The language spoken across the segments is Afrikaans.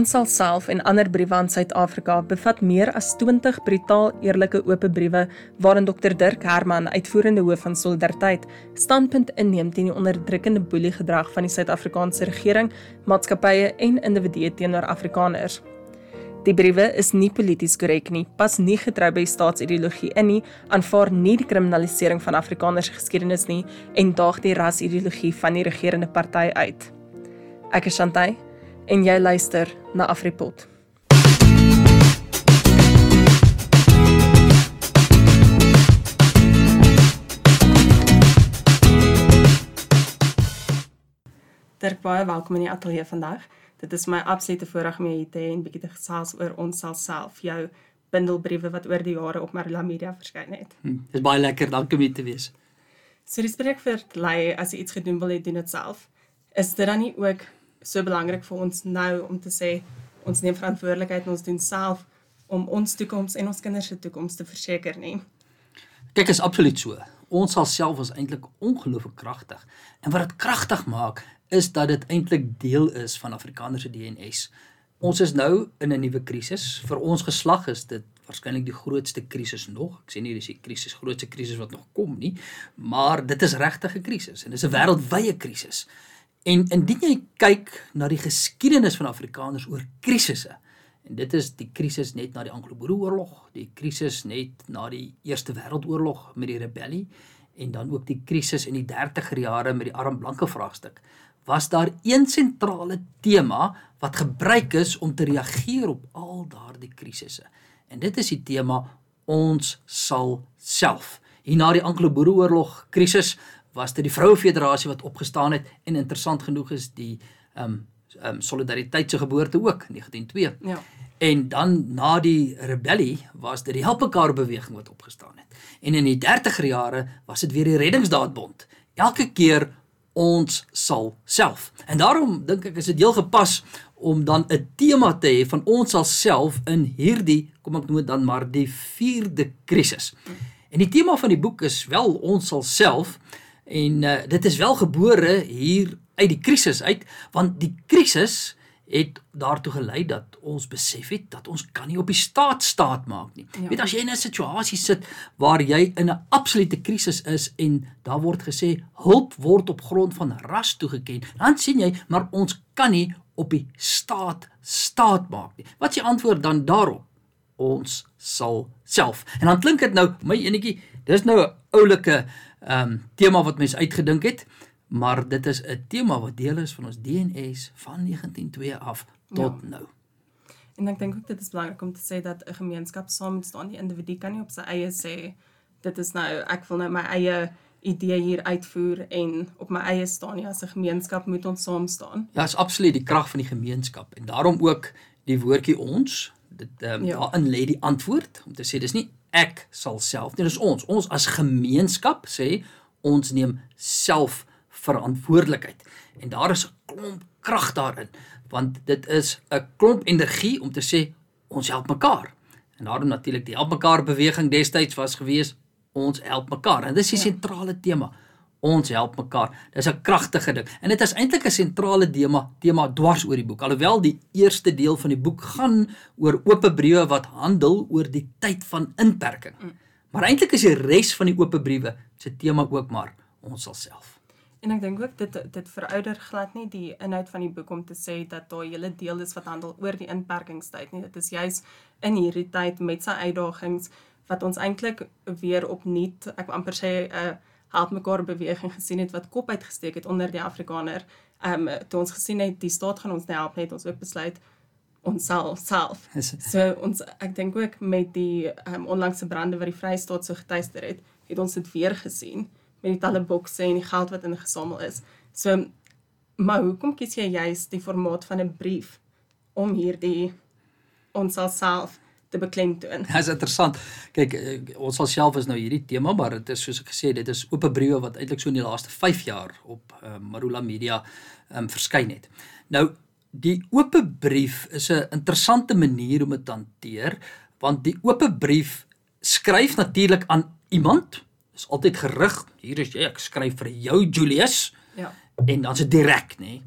Ons sal self en ander briewe aan Suid-Afrika bevat meer as 20 brutaal eerlike oop briewe waarin Dr Dirk Herman, uitvoerende hoof van Solidariteit, standpunt inneem teen die onderdrukkende boeliegedrag van die Suid-Afrikaanse regering, maatskappye en individue teenoor Afrikaners. Die briewe is nie polities korrek nie, pas nie getrou by staatsideologie in nie, aanvaar nie die kriminalisering van Afrikaners geskiedenis nie en daag die rasideologie van die regerende party uit. Ek is Shantay en jy luister na Afripot. Dirk baie welkom in die ateljee vandag. Dit is my absolute voorreg om jou hier te hê en bietjie te gesels oor ons self, jou bindelbriewe wat oor die jare op Marula Media verskyn het. Hm, dit is baie lekker dankie om hier te wees. So die spreekwoord lei as jy iets gedoen wil hê, doen dit self. Is dit dan nie ook so belangrik vir ons nou om te sê ons neem verantwoordelikheid en ons doen self om ons toekoms en ons kinders se toekoms te verseker nie. Kyk is absoluut so. Ons self is eintlik ongelooflik kragtig. En wat dit kragtig maak is dat dit eintlik deel is van Afrikaners se DNS. Ons is nou in 'n nuwe krisis. Vir ons geslag is dit waarskynlik die grootste krisis nog. Ek sê nie dis die krisis grootste krisis wat nog kom nie, maar dit is regtig 'n krisis en dis 'n wêreldwye krisis. En indien jy kyk na die geskiedenis van Afrikaners oor krisisse, en dit is die krisis net na die Anglo-Boereoorlog, die krisis net na die Eerste Wêreldoorlog met die rebellie en dan ook die krisis in die 30er jare met die arm-blanke vraagstuk, was daar een sentrale tema wat gebruik is om te reageer op al daardie krisisse. En dit is die tema ons sal self. Hier na die Anglo-Boereoorlog krisis was dit die Vroue Federasie wat opgestaan het en interessant genoeg is die ehm um, ehm um, solidariteit se geboorte ook 1902. Ja. En dan na die rebellie was dit die Helpmekaar beweging wat opgestaan het. En in die 30er jare was dit weer die Reddingsdaadbond. Elke keer ons sal self. En daarom dink ek is dit heel gepas om dan 'n tema te hê van ons sal self in hierdie kom ek noem dan maar die 4de krisis. En die tema van die boek is wel ons sal self En uh, dit is wel gebore hier uit die krisis uit want die krisis het daartoe gelei dat ons besef het dat ons kan nie op die staat staat maak nie. Ja. Weet as jy in 'n situasie sit waar jy in 'n absolute krisis is en daar word gesê hulp word op grond van ras toegeken, dan sien jy maar ons kan nie op die staat staat maak nie. Wat is die antwoord dan daarop? Ons sal self. En dan klink dit nou my enetjie, dis nou 'n oulike ehm um, tema wat mens uitgedink het, maar dit is 'n tema wat deel is van ons DNS van 1902 af tot ja. nou. En ek dink ook dit is belangrik om te sê dat 'n gemeenskap saam moet staan. Die individu kan nie op sy eie sê dit is nou ek wil nou my eie idee hier uitvoer en op my eie staan nie. As 'n gemeenskap moet ons saam staan. Ja, is absoluut die krag van die gemeenskap en daarom ook die woordjie ons dit um, ja. daarin lê die antwoord om te sê dis nie ek sal self nie dis ons. Ons as gemeenskap sê ons neem self verantwoordelikheid en daar is 'n klomp krag daarin want dit is 'n klomp energie om te sê ons help mekaar. En daarom natuurlik die help mekaar beweging destyds was gewees ons help mekaar. En dis die ja. sentrale tema ons help mekaar. Dis 'n kragtige ding. En dit is eintlik 'n sentrale tema tema dwars oor die boek. Alhoewel die eerste deel van die boek gaan oor oop briewe wat handel oor die tyd van inperking. Mm. Maar eintlik is die res van die oop briewe se tema ook maar ons self. En ek dink ook dit dit verouder glad nie die inhoud van die boek om te sê dat daar 'n hele deel is wat handel oor die inperkingstyd nie. Dit is juis in hierdie tyd met sy uitdagings wat ons eintlik weer opnuut ek amper sê 'n uh, help mekaar beweging gesien het wat kop uitgesteek het onder die Afrikaner. Ehm um, toe ons gesien het die staat gaan ons nou help net ons ook besluit ons self self. So ons ek dink ook met die ehm um, onlangse brande wat die Vrystaat so getuister het, het ons dit weer gesien met die talle bokse en die geld wat ingesamel is. So maar hoekom kies jy juist die formaat van 'n brief om hierdie ons self te beklemtoon. Dit is interessant. Kyk, eh, ons sal self is nou hierdie tema, maar dit is soos ek gesê dit is oop briewe wat eintlik so in die laaste 5 jaar op uh, Marula Media um, verskyn het. Nou die oop brief is 'n interessante manier om dit te hanteer, want die oop brief skryf natuurlik aan iemand. Is altyd gerig. Hier is jy, ek skryf vir jou Julius. Ja. En dan's dit direk, nê?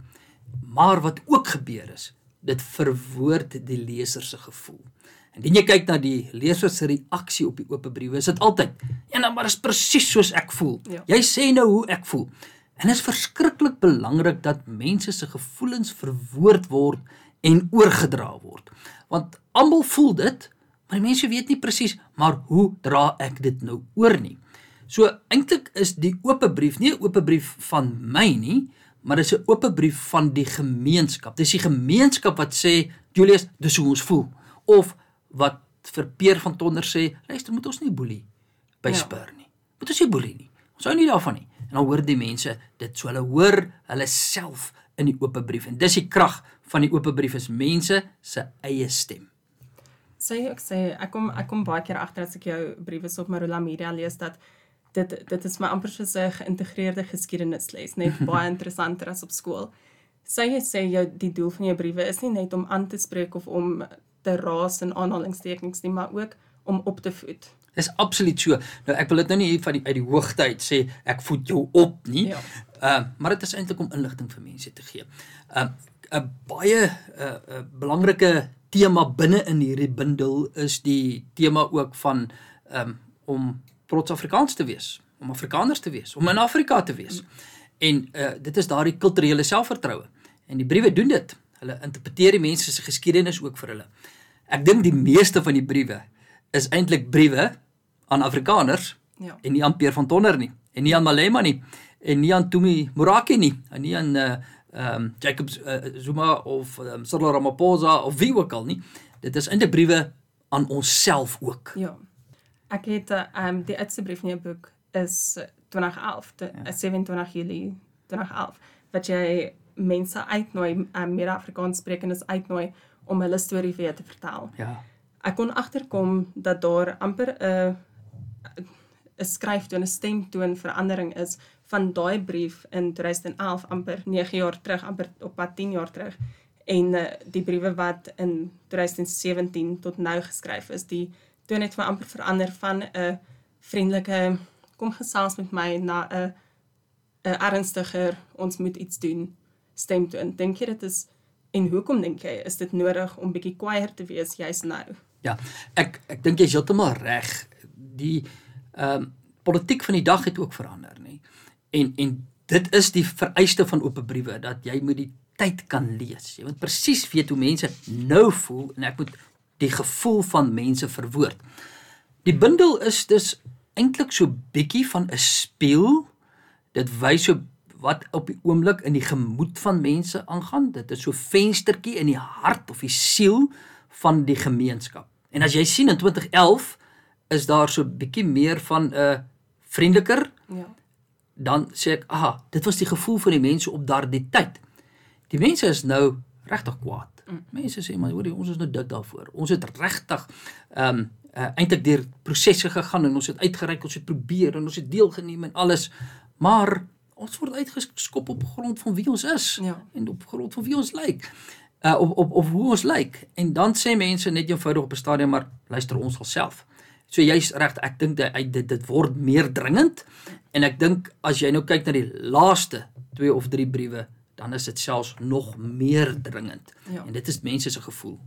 Maar wat ook gebeur is, dit verwoord die leser se gevoel. Indien jy kyk na die leser se reaksie op die oop briewe, is dit altyd ja, nou maar is presies soos ek voel. Ja. Jy sê nou hoe ek voel. En dit is verskriklik belangrik dat mense se gevoelens verwoord word en oorgedra word. Want almal voel dit, maar die mense weet nie presies maar hoe dra ek dit nou oor nie. So eintlik is die oop brief nie 'n oop brief van my nie, maar dis 'n oop brief van die gemeenskap. Dis die gemeenskap wat sê Julius, dis hoe ons voel of wat vir Peer van Tonder sê, luister, moet ons nie boelie by Ja. Spur nie. Moet ons nie boelie nie. Ons hou nie daarvan nie. En dan hoor die mense dit so hulle hoor hulle self in die oop brief en dis die krag van die oop brief is mense se eie stem. Sê ek sê ek kom ek kom baie keer agter as ek jou briewe op Marula Media lees dat dit dit is my amper soos 'n geïntegreerde geskiedenisles, net baie interessanter as op skool. Sê jy sê jou die doel van jou briewe is nie net om aan te spreek of om te raas in aanhalingstekens nie, maar ook om op te voed. Dis absoluut so. Nou ek wil dit nou nie hier van die uit die hoogte uit sê ek voed jou op nie. Ja. Uh maar dit is eintlik om inligting vir mense te gee. Uh 'n baie uh, uh belangrike tema binne in hierdie bundel is die tema ook van um om trots Afrikaans te wees, om Afrikaners te wees, om in Afrika te wees. En uh dit is daardie kulturele selfvertroue. En die briewe doen dit. Hulle interpreteer die mense se geskiedenis ook vir hulle. Ek dink die meeste van die briewe is eintlik briewe aan Afrikaners Ja. en nie aan Peer van Tonder nie en nie aan Malema nie en nie aan Tumi Morake nie en nie aan uh um Jacob uh, Zuma of um, Cyril Ramaphosa of wie ook al nie. Dit is eintlik briewe aan onsself ook. Ja. Ek het ehm um, die uitste brief in jou boek is eh, 2011, de, ja. 27 Julie 2011 wat jy mense uitnooi, um, meer Afrikaans sprekendes uitnooi om hulle storie weer te vertel. Ja. Ek kon agterkom dat daar amper 'n 'n skryftoon, 'n stemtoon verandering is van daai brief in 2011 amper 9 jaar terug, amper op pad 10 jaar terug en uh, die briewe wat in 2017 tot nou geskryf is, die toon het my amper verander van 'n vriendelike kom gesels met my na 'n 'n ernstiger ons moet iets doen stemtoon. Dink jy dit is en hoekom dink jy is dit nodig om bietjie kwaier te wees juis nou? Ja. Ek ek dink jy's heeltemal reg. Die ehm um, politiek van die dag het ook verander, nê. En en dit is die vereiste van oop briewe dat jy moet die tyd kan lees. Jy moet presies weet hoe mense nou voel en ek moet die gevoel van mense verwoord. Die bundel is dus eintlik so bietjie van 'n spieël. Dit wys so wat op die oomblik in die gemoed van mense aangaan. Dit is so venstertjie in die hart of die siel van die gemeenskap. En as jy sien in 2011 is daar so bietjie meer van 'n uh, vriendeliker Ja. dan sê ek, "Aha, dit was die gevoel van die mense op daardie tyd." Die mense is nou regtig kwaad. Mense sê maar hoor jy ons is nou dik daarvoor. Ons het regtig ehm um, uh, eintlik deur prosesse gegaan en ons het uitgereik, ons het probeer en ons het deelgeneem en alles. Maar ons word uitgeskop op grond van wie ons is Ja. en op grond van wie ons lyk. Uh op op op hoe ons lyk. En dan sê mense net eenvoudig op 'n stadium maar luister ons alself. So jy's reg, ek dink dit dit dit word meer dringend en ek dink as jy nou kyk na die laaste 2 of 3 briewe, dan is dit selfs nog meer dringend. Ja. En dit is mense se gevoel.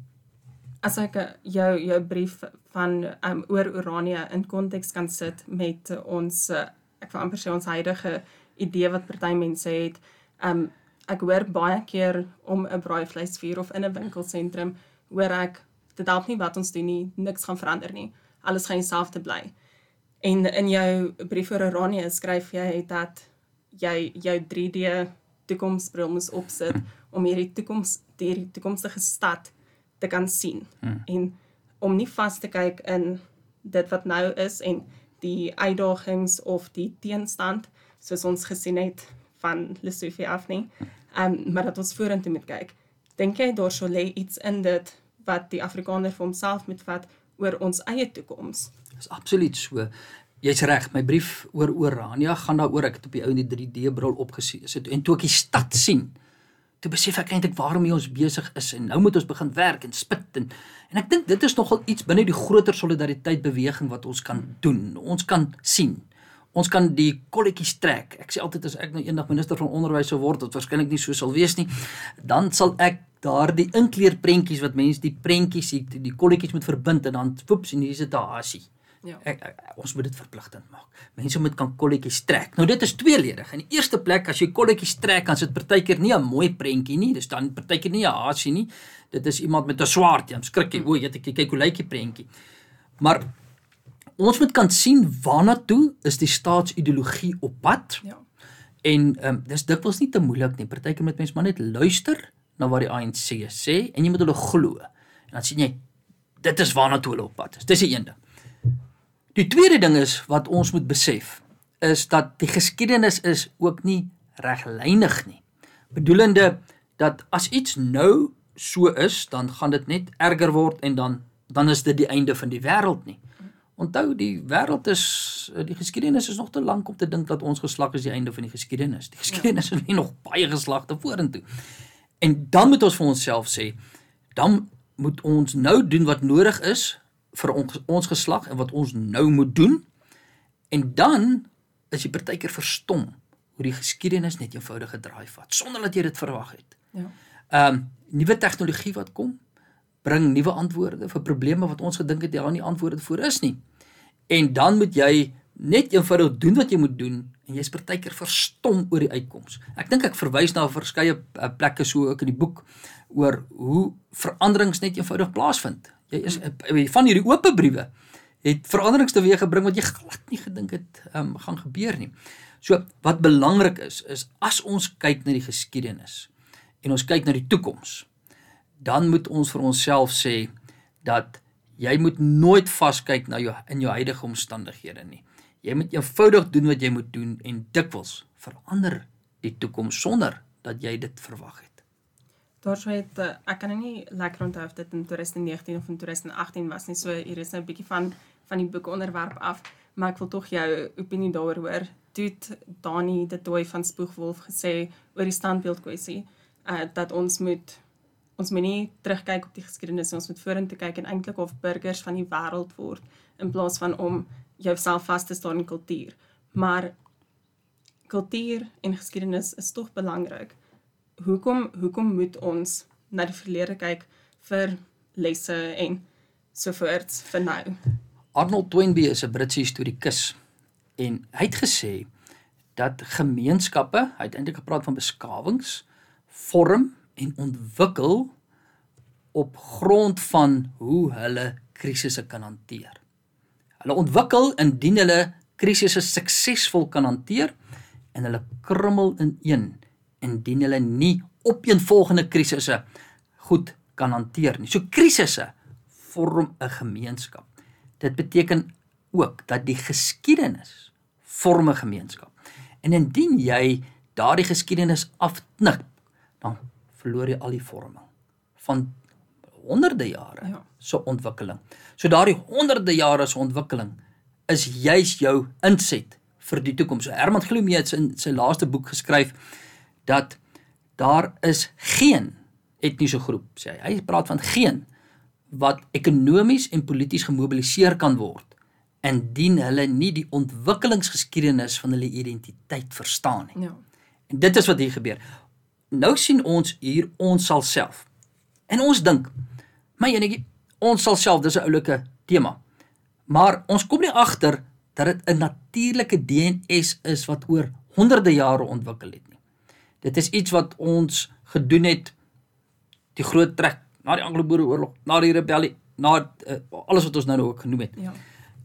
As ek eh, jou jou brief van um, oor Urania in konteks kan sit met ons uh, ek wil amper sê ons huidige idee wat party mense het. Um ek hoor baie keer om 'n braaivleisvuur of in 'n winkelsentrum hoor ek dit help nie wat ons doen nie, niks gaan verander nie. Alles gaan dieselfde bly. En in jou brief oor Urania skryf jy dat jy jou 3D toekomsbril moes opsit om hierdie toekoms hierdie toekomstige stad te kan sien hmm. en om nie vas te kyk in dit wat nou is en die uitdagings of die teenstand soos ons gesien het van Lesotho af nie. Ehm um, maar dat ons vorentoe moet kyk. Dink jy daar sou lê iets in dit wat die Afrikaner vir homself moet vat oor ons eie toekoms? Dis absoluut so. Jy's reg, my brief oor Orania gaan daaroor ek het op die ou in die 3D bril opgesit en toe ek die stad sien, toe besef ek eintlik waarom ons besig is en nou moet ons begin werk en spit en en ek dink dit is nogal iets binne die groter solidariteit beweging wat ons kan doen. Ons kan sien. Ons kan die kolletjies trek. Ek sê altyd as ek nou eendag minister van onderwys sou word, wat waarskynlik nie so sal wees nie, dan sal ek daardie inkleerprentjies wat mense die prentjies die, die kolletjies moet verbind en dan woeps en hier is dit 'n hasie. Ja. Ek, ek, ons moet dit verpligtend maak. Mense moet kan kolletjies trek. Nou dit is tweeledig. In die eerste plek as jy kolletjies trek, dan sit partykeer nie 'n mooi prentjie nie. Dis dan partykeer nie 'n hasie nie. Dit is iemand met 'n swaard, jy skrik jy. O, jy kyk hoe lyk die prentjie. Maar ons moet kan sien waarna toe is die staatsideologie op pad. Ja. En ehm um, dis dikwels nie te moeilik nie. Partykeer moet mens maar net luister na wat die ANC sê en jy moet hulle glo. En dan sien jy dit is waarna toe hulle op pad is. Dis die een ding. Die tweede ding is wat ons moet besef is dat die geskiedenis is ook nie reglynig nie. Bedoelende dat as iets nou so is, dan gaan dit net erger word en dan dan is dit die einde van die wêreld nie. Onthou die wêreld is die geskiedenis is nog te lank om te dink dat ons geslag is die einde van die geskiedenis. Die geskiedenis ja. nie nog baie geslagte vorentoe. En dan moet ons vir onsself sê, dan moet ons nou doen wat nodig is vir ons, ons geslag en wat ons nou moet doen. En dan is jy partykeer verstom hoe die geskiedenis net eenvoudig gedraai vat sonder dat jy dit verwag het. Ja. Ehm um, nuwe tegnologie wat kom bring nuwe antwoorde vir probleme wat ons gedink het daar nie antwoorde voor is nie. En dan moet jy net eenvoudig doen wat jy moet doen en jy's partykeer verstom oor die uitkoms. Ek dink ek verwys na verskeie uh, plekke so ook in die boek oor hoe veranderings net eenvoudig plaasvind. Jy is eh, van hierdie oop briewe het veranderings teweeggebring wat jy glad nie gedink het um, gaan gebeur nie. So wat belangrik is is as ons kyk na die geskiedenis en ons kyk na die toekoms, dan moet ons vir onsself sê dat jy moet nooit vaskyk na jou in jou huidige omstandighede nie. Jy moet eenvoudig doen wat jy moet doen en dikwels verander die toekoms sonder dat jy dit verwag het. Daarso het uh, ek kan nie lekker onthou of dit in 2019 of in 2018 was nie. So hier is nou 'n bietjie van van die boek onderwerp af, maar ek wil tog jou opinie daaroor hoor. Doet Dani dit toe van Spoegwolf gesê oor die standbeeld kwessie, uh dat ons moet ons moet nie terugkyk op die geskiedenis, ons moet vorentoe kyk en eintlik of burgers van die wêreld word in plaas van om jouself vas te staan in kultuur. Maar kultuur en geskiedenis is tog belangrik hoekom hoekom moet ons na die verlede kyk vir lesse en sovoorts vir nou? Arnold Toynbee is 'n Britse historikus en hy het gesê dat gemeenskappe, hy het eintlik gepraat van beskawings, vorm en ontwikkel op grond van hoe hulle krisisse kan hanteer. Hulle ontwikkel indien hulle krisisse suksesvol kan hanteer en hulle krummel ineen indien hulle nie opeenvolgende krisisse goed kan hanteer nie. So krisisse vorm 'n gemeenskap. Dit beteken ook dat die geskiedenis vorm 'n gemeenskap. En indien jy daardie geskiedenis afknik, dan verloor jy al die vorming van honderde jare ja. so ontwikkeling. So daardie honderde jare se ontwikkeling is juis jou inset vir die toekoms. So Herman Gloomie het in sy laaste boek geskryf dat daar is geen etniese groep sê hy. Hy praat van geen wat ekonomies en polities gemobiliseer kan word indien hulle nie die ontwikkelingsgeskiedenis van hulle identiteit verstaan nie. Ja. En dit is wat hier gebeur. Nou sien ons hier ons sal self. En ons dink, my enetjie, ons sal self, dis 'n oulike tema. Maar ons kom nie agter dat dit 'n natuurlike DNS is wat oor honderde jare ontwikkel het nie. Dit is iets wat ons gedoen het die groot trek na die Anglo-Boereoorlog, na die rebellie, na uh, alles wat ons nou nou ook genoem het. Ja.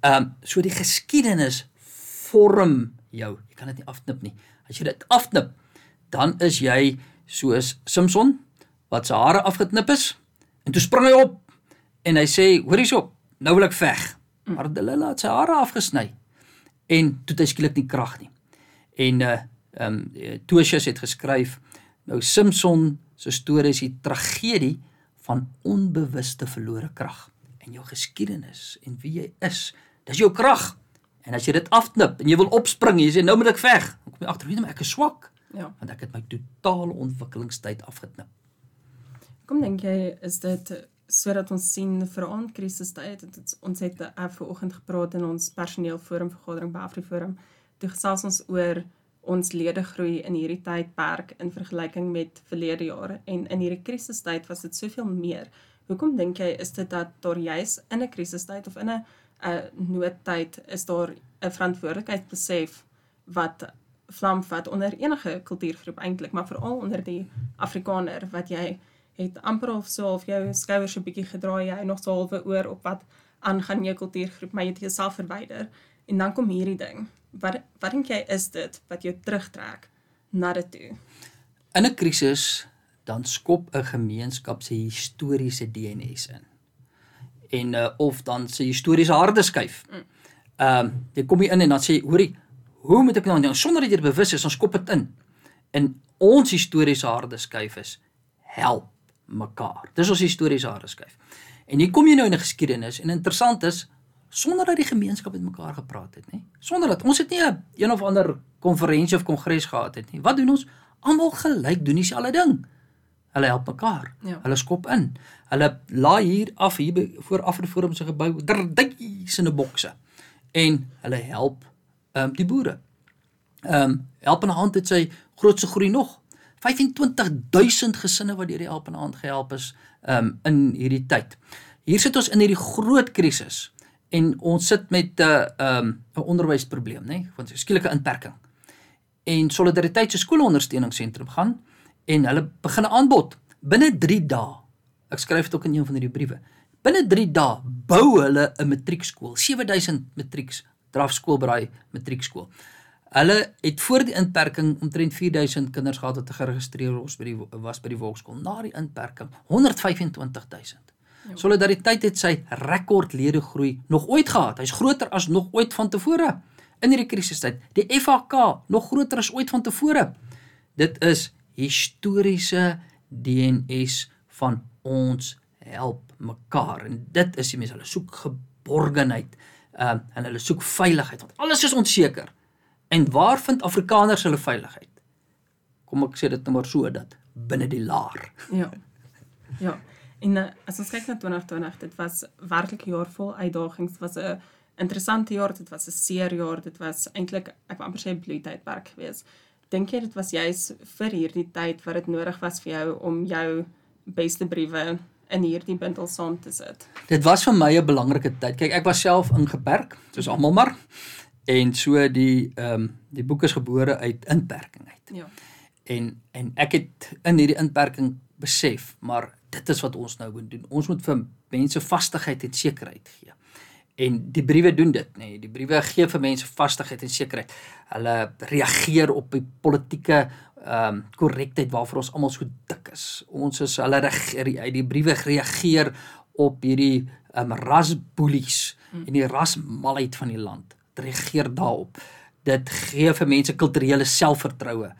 Ehm um, so die geskiedenis vorm jou. Jy kan dit nie afknip nie. As jy dit afknip, dan is jy soos Samson wat sy hare afgeknip is en toe spring hy op en hy sê, "Hoor hierso, nou wil ek veg." Mm. Maar Delilah het sy hare afgesny en toe het hy skielik nie krag nie. En uh ehm um, Tosius het geskryf nou Samson se storie is die tragedie van onbewuste verlore krag en jou geskiedenis en wie jy is dis jou krag en as jy dit afknip en jy wil opspring jy sê nou moet ek veg kom jy agter hoe ek is swak ja. Want ek het my totale ontwikkelingstyd afgeknip. Kom dink jy is dit sodat ons sien vir 'n aandkrisis tyd het ons het vanoggend gepraat in ons personeelforum vergadering by Afriforum. Toe gesels ons oor ons ledegroei in hierdie tydperk in vergelyking met verlede jare. En in hierdie krisistyd was dit soveel meer. Hoekom dink jy is dit dat daar juis in 'n krisistyd of in 'n 'n noodtyd is daar 'n verantwoordelikheid besef wat vlam vat onder enige kultuurgroep eintlik, maar veral onder die Afrikaner wat jy het amper of so of jou skouers 'n bietjie gedraai, jy nog so halwe oor op wat aangaan jou kultuurgroep, maar jy het jouself verwyder. En dan kom hierdie ding. Wat wat dink jy is dit wat jou terugtrek na dit toe? In 'n krisis dan skop 'n gemeenskap se historiese DNS in. En uh, of dan se historiese harde skyf. Mm. Ehm um, jy kom hier in en dan sê hoorie, hoe moet ek nou nou sonder dat jy bewus is, ons skop dit in. En ons historiese harde skyf is help mekaar. Dis ons historiese harde skyf. En hier kom jy nou in 'n geskiedenis en interessant is sonder dat die gemeenskap met mekaar gepraat het, nê? Sonder dat ons het nie 'n een of ander konferensie of kongres gehad het nie. Wat doen ons? Almal gelyk doen dieselfde ding. Hulle help mekaar. Ja. Hulle skop in. Hulle laai hier af hier voor Afriforum se gebou duisende bokse. En hulle help ehm um, die boere. Ehm um, help in hand het sy grootste groei nog. 25000 gesinne wat deur die help in hand gehelp is ehm um, in hierdie tyd. Hier sit ons in hierdie groot krisis en ons sit met 'n uh, ehm um, 'n onderwysprobleem, nê, nee? want skielike inperking. En Solidariteit se skoolondersteuningsentrum gaan en hulle begin aanbod binne 3 dae. Ek skryf dit ook in een van hierdie briewe. Binne 3 dae bou hulle 'n matriekskool, 7000 matrieks, drafskool by matriekskool. Hulle het voor die inperking omtrent 4000 kinders gehad wat geregistreer was by die was by die Volkskool. Na die inperking 125000. Ja. Solidariteit het sy rekordlede groei nog ooit gehad. Hy's groter as nog ooit van tevore in hierdie krisistyd. Die FHK nog groter as ooit van tevore. Dit is historiese DNS van ons help mekaar en dit is die mense hulle soek geborgenheid um, en hulle soek veiligheid want alles is onseker. En waar vind Afrikaners hulle veiligheid? Kom ek sê dit nou maar so dat binne die laar. Ja. Ja. En uh, as ons kyk na 2020, dit was werklik 'n jaar vol uitdagings. Dit was 'n interessante jaar, dit was 'n seer jaar, dit was eintlik ek wou amper sê bloeitydperk geweest. Dink jy dit was juis vir hierdie tyd wat dit nodig was vir jou om jou beste briewe in hierdie bundel saam te sit? Dit was vir my 'n belangrike tyd. Kyk, ek was self ingeperk, soos almal maar. En so die ehm um, die boek is gebore uit inperking uit. Ja. En en ek het in hierdie inperking besef, maar dit is wat ons nou moet doen. Ons moet vir mense vastigheid en sekerheid gee. En die briewe doen dit, nê. Nee. Die briewe gee vir mense vastigheid en sekerheid. Hulle reageer op die politieke ehm um, korrektheid waarvoor ons almal so dik is. Ons is hulle reageer die briewe reageer op hierdie ehm um, rasboelies hmm. en die rasmalheid van die land. Dit reageer daarop. Dit gee vir mense kulturele selfvertroue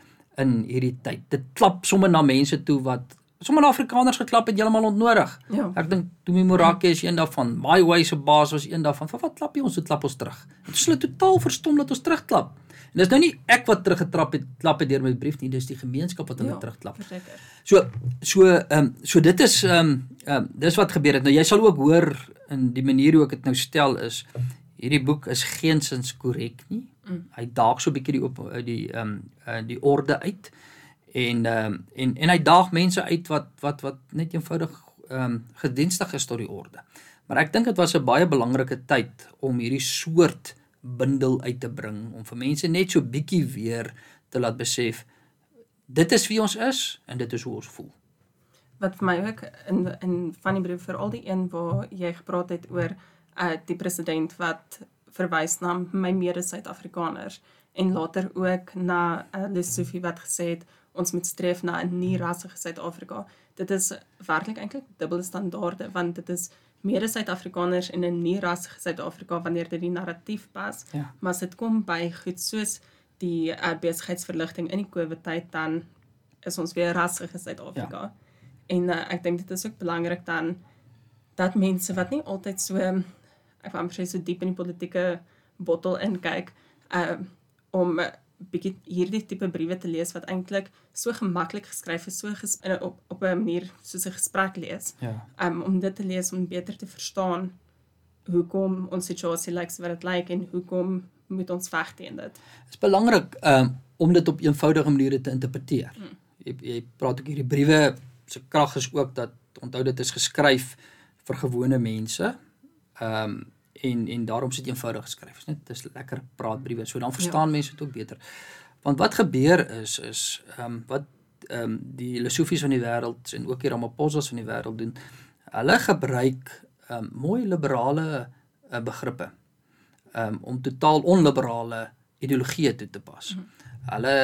in hierdie tyd. Dit klap sommer na mense toe wat sommer Afrikaners geklap het heeltemal ontnodig. Ja. Ek dink Tumi Morake is een daarvan. My Way se baas was een daarvan. Van wat klap jy ons so klap ons terug? Dit is hulle totaal verstom dat ons terugklap. En dis nou nie ek wat teruggetrap het, klap het deur my brief nie, dis die gemeenskap wat hulle ja, terugklap. Verseker. So so ehm um, so dit is ehm um, ehm um, dis wat gebeur het. Nou jy sal ook hoor in die manier hoe ek dit nou stel is hierdie boek is geensins korrek nie. Mm. Hy daag so 'n bietjie die op die ehm um, die orde uit en ehm um, en en hy daag mense uit wat wat wat net eenvoudig ehm um, gedienstig is tot die orde. Maar ek dink dit was 'n baie belangrike tyd om hierdie soort bundel uit te bring om vir mense net so bietjie weer te laat besef dit is wie ons is en dit is hoe ons voel. Wat vir my ook in in van die brief vir al die een waar jy gepraat het oor uh die president wat verwys na my mede Suid-Afrikaners en later ook na uh, Lesofie wat gesê het ons moet streef na 'n nie rassige Suid-Afrika. Dit is werklik eintlik dubbele standaarde want dit is meer Suid-Afrikaners in 'n nie rassige Suid-Afrika wanneer dit die narratief pas. Ja. Maar as dit kom by goed soos die uh, besigheidsverligting in die COVID tyd dan is ons weer rassige Suid-Afrika. Ja. En uh, ek dink dit is ook belangrik dan dat mense wat nie altyd so ek wou amper sê so diep in die politieke bottel inkyk uh om bietjie hierdie tipe briewe te lees wat eintlik so gemaklik geskryf is, so ges op op 'n manier soos 'n gesprek lees. Ja. Um om dit te lees om beter te verstaan hoekom ons situasie lyk so wat dit lyk en hoekom moet ons veg teen dit. Dit is belangrik um, om dit op eenvoudige maniere te interpreteer. Hmm. Jy jy praat ook hierdie briewe se krag is ook dat onthou dit is geskryf vir gewone mense. Ehm um, en en daarom sit eenvoudig geskryf. Dit is net dis lekker praatbriewe. So dan verstaan ja. mense dit ook beter. Want wat gebeur is is ehm um, wat ehm um, die filosofies van die wêreld en ook die Ramaphosa's van die wêreld doen. Hulle gebruik ehm um, mooi liberale uh, begrippe um, om totaal onliberale ideologieë toe te pas. Mm. Hulle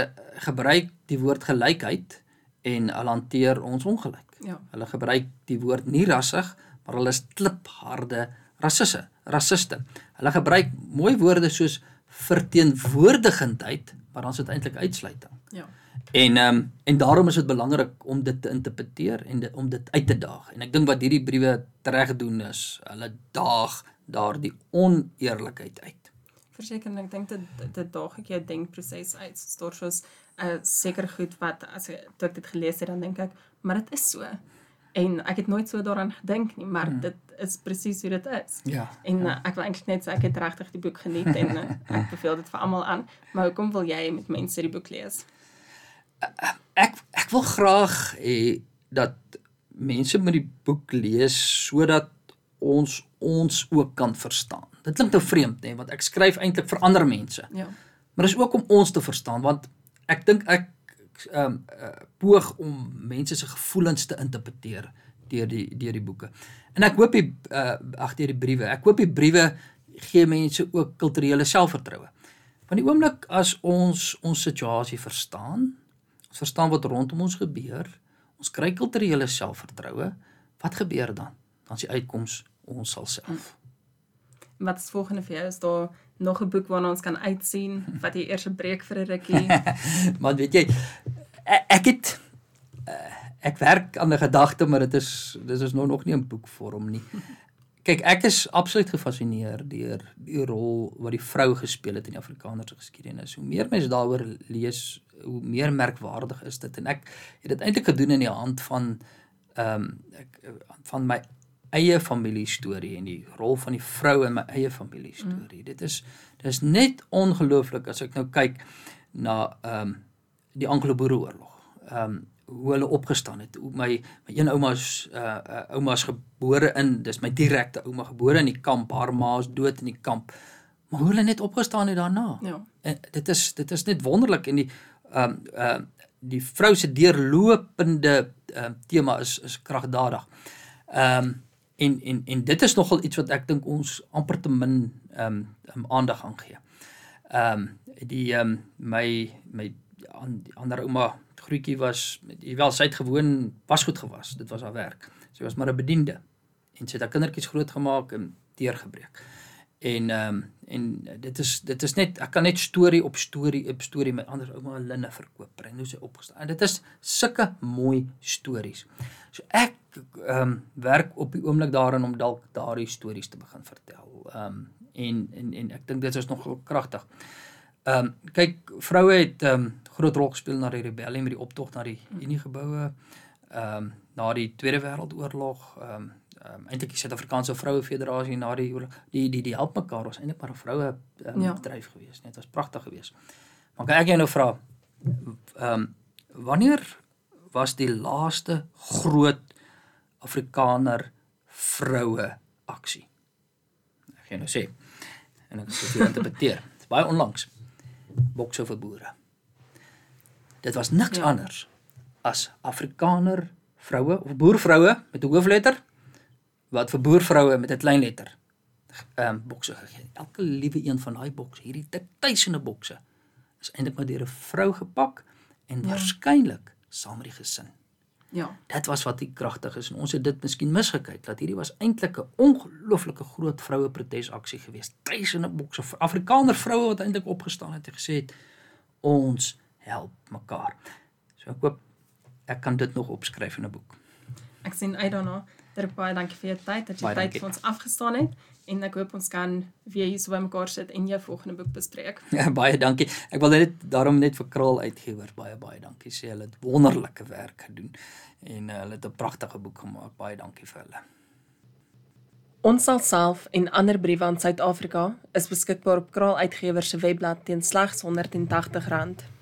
gebruik die woord gelykheid en hulle hanteer ons ongelyk. Ja. Hulle gebruik die woord nie rassig, maar hulle is klipharde rassisse, rassiste. Hulle gebruik mooi woorde soos verteenwoordigendheid, maar dan is dit eintlik uitsluiting. Ja. En ehm um, en daarom is dit belangrik om dit te interpreteer en dit, om dit uit te daag. En ek dink wat hierdie briewe reg doen is, hulle daag daardie oneerlikheid uit. Verseker, ek dink dit dit daag ek jou denkproses uit. Stoor soos 'n uh, seker goed wat as ek dit gelees het dan dink ek, maar dit is so. En ek het nooit so daaraan gedink nie, maar hmm. dit is presies hoe dit is. Ja. En ja. Uh, ek wil eintlik net sê ek het regtig die boek geniet en uh, ek beveel dit vir almal aan. Maar hoekom wil jy met mense die boek lees? ek ek wil graag hê dat mense met die boek lees sodat ons ons ook kan verstaan. Dit klink nou vreemd nê, want ek skryf eintlik vir ander mense. Ja. Maar dis ook om ons te verstaan want ek dink ek um, uh, poog om mense se gevoelens te interpreteer deur die deur die boeke. En ek hoop die uh, ag deur die briewe. Ek hoop die briewe gee mense ook kulturele selfvertroue. Want die oomblik as ons ons situasie verstaan, Ons verstaan wat rondom ons gebeur. Ons kry kulturele selfvertroue. Wat gebeur dan? Dan is die uitkoms ons sal self. Wat is volgende vir jou? Is daar nog 'n boek waarna ons kan uitsien wat jy eers 'n breek vir 'n rukkie? maar weet jy, ek, ek het eh, ek werk aan 'n gedagte, maar dit is dit is nog nog nie 'n boekvorm nie. Kyk, ek is absoluut gefassineer deur die rol wat die vrou gespeel het in die Afrikaanse geskiedenis. Hoe meer mense daaroor lees, hoe meer merkwaardig is dit en ek het dit eintlik gedoen in die hand van ehm um, ek van my eie familie storie en die rol van die vrou in my eie familie storie. Mm. Dit is dis net ongelooflik as ek nou kyk na ehm um, die Anglo-Boereoorlog. Ehm um, hoe hulle opgestaan het. My my een ouma's uh, uh ouma's gebore in, dis my direkte ouma gebore in die kamp, haar ma's dood in die kamp. Maar hoe hulle net opgestaan het daarna. Ja. En dit is dit is net wonderlik en die ehm um, ehm uh, die vrou se deurlopende ehm uh, tema is is kragdadig. Ehm um, en en en dit is nogal iets wat ek dink ons amper te min ehm um, aandag aan gee. Ehm um, die ehm um, my my an, ander ouma groetjie was wel sy het gewoon was goed gewas. Dit was haar werk. Sy was maar 'n bediende en sy het haar kindertjies grootgemaak en deurgebreek. En ehm um, en dit is dit is net ek kan net storie op storie op storie met ander ouma Linne verkoop en hoe sy opgestaan. En dit is sulke mooi stories. So ek ehm um, werk op die oomblik daarin om dalk daardie stories te begin vertel. Ehm um, en en en ek dink dit is nog kragtig. Ehm um, kyk vroue het ehm um, groot rol gespeel na die rebellie met die optog na die Unie geboue. Ehm um, na die Tweede Wêreldoorlog ehm um, um, eintlik die Suid-Afrikaanse Vroue Federasie na die die die die help mekaar was eintlik maar 'n vroue um, ja. bedryf geweest net was pragtig geweest maar kan ek jou nou vra ehm um, wanneer was die laaste groot Afrikaner vroue aksie ek gaan nou sê en ek sê dit interpreteer dit is baie onlangs bokse vir boere dit was niks ja. anders as Afrikaner vroue of boervroue met 'n hoofletter wat vir boervroue met 'n klein letter ehm um, bokse gegee. Elke liewe een van daai bokse, hierdie duisende bokse is eintlik maar deur 'n vrou gepak en ja. waarskynlik saam met die gesin. Ja. Dit was wat die kragtig is en ons het dit miskien misgekyk dat hierdie was eintlik 'n ongelooflike groot vroue protesaksie geweest. Duisende bokse Afrikaner vroue wat eintlik opgestaan het en gesê het ons help mekaar. So ek hoop ek kan dit nog opskryf in 'n boek. Ek sien uit daarna. Dirk baie dankie vir jou tyd dat jy tyd vir ons afgestaan het en ek hoop ons kan weer hier so by mekaar sit en jou volgende boek bespreek. Ja, baie dankie. Ek wil net daarom net vir Kraal uitgee hoor. Baie baie dankie. Sê hulle het wonderlike werk gedoen en uh, hulle het 'n pragtige boek gemaak. Baie dankie vir hulle. Ons sal self en ander briewe aan Suid-Afrika is beskikbaar op Kraal Uitgewers se webblad teen slegs R180.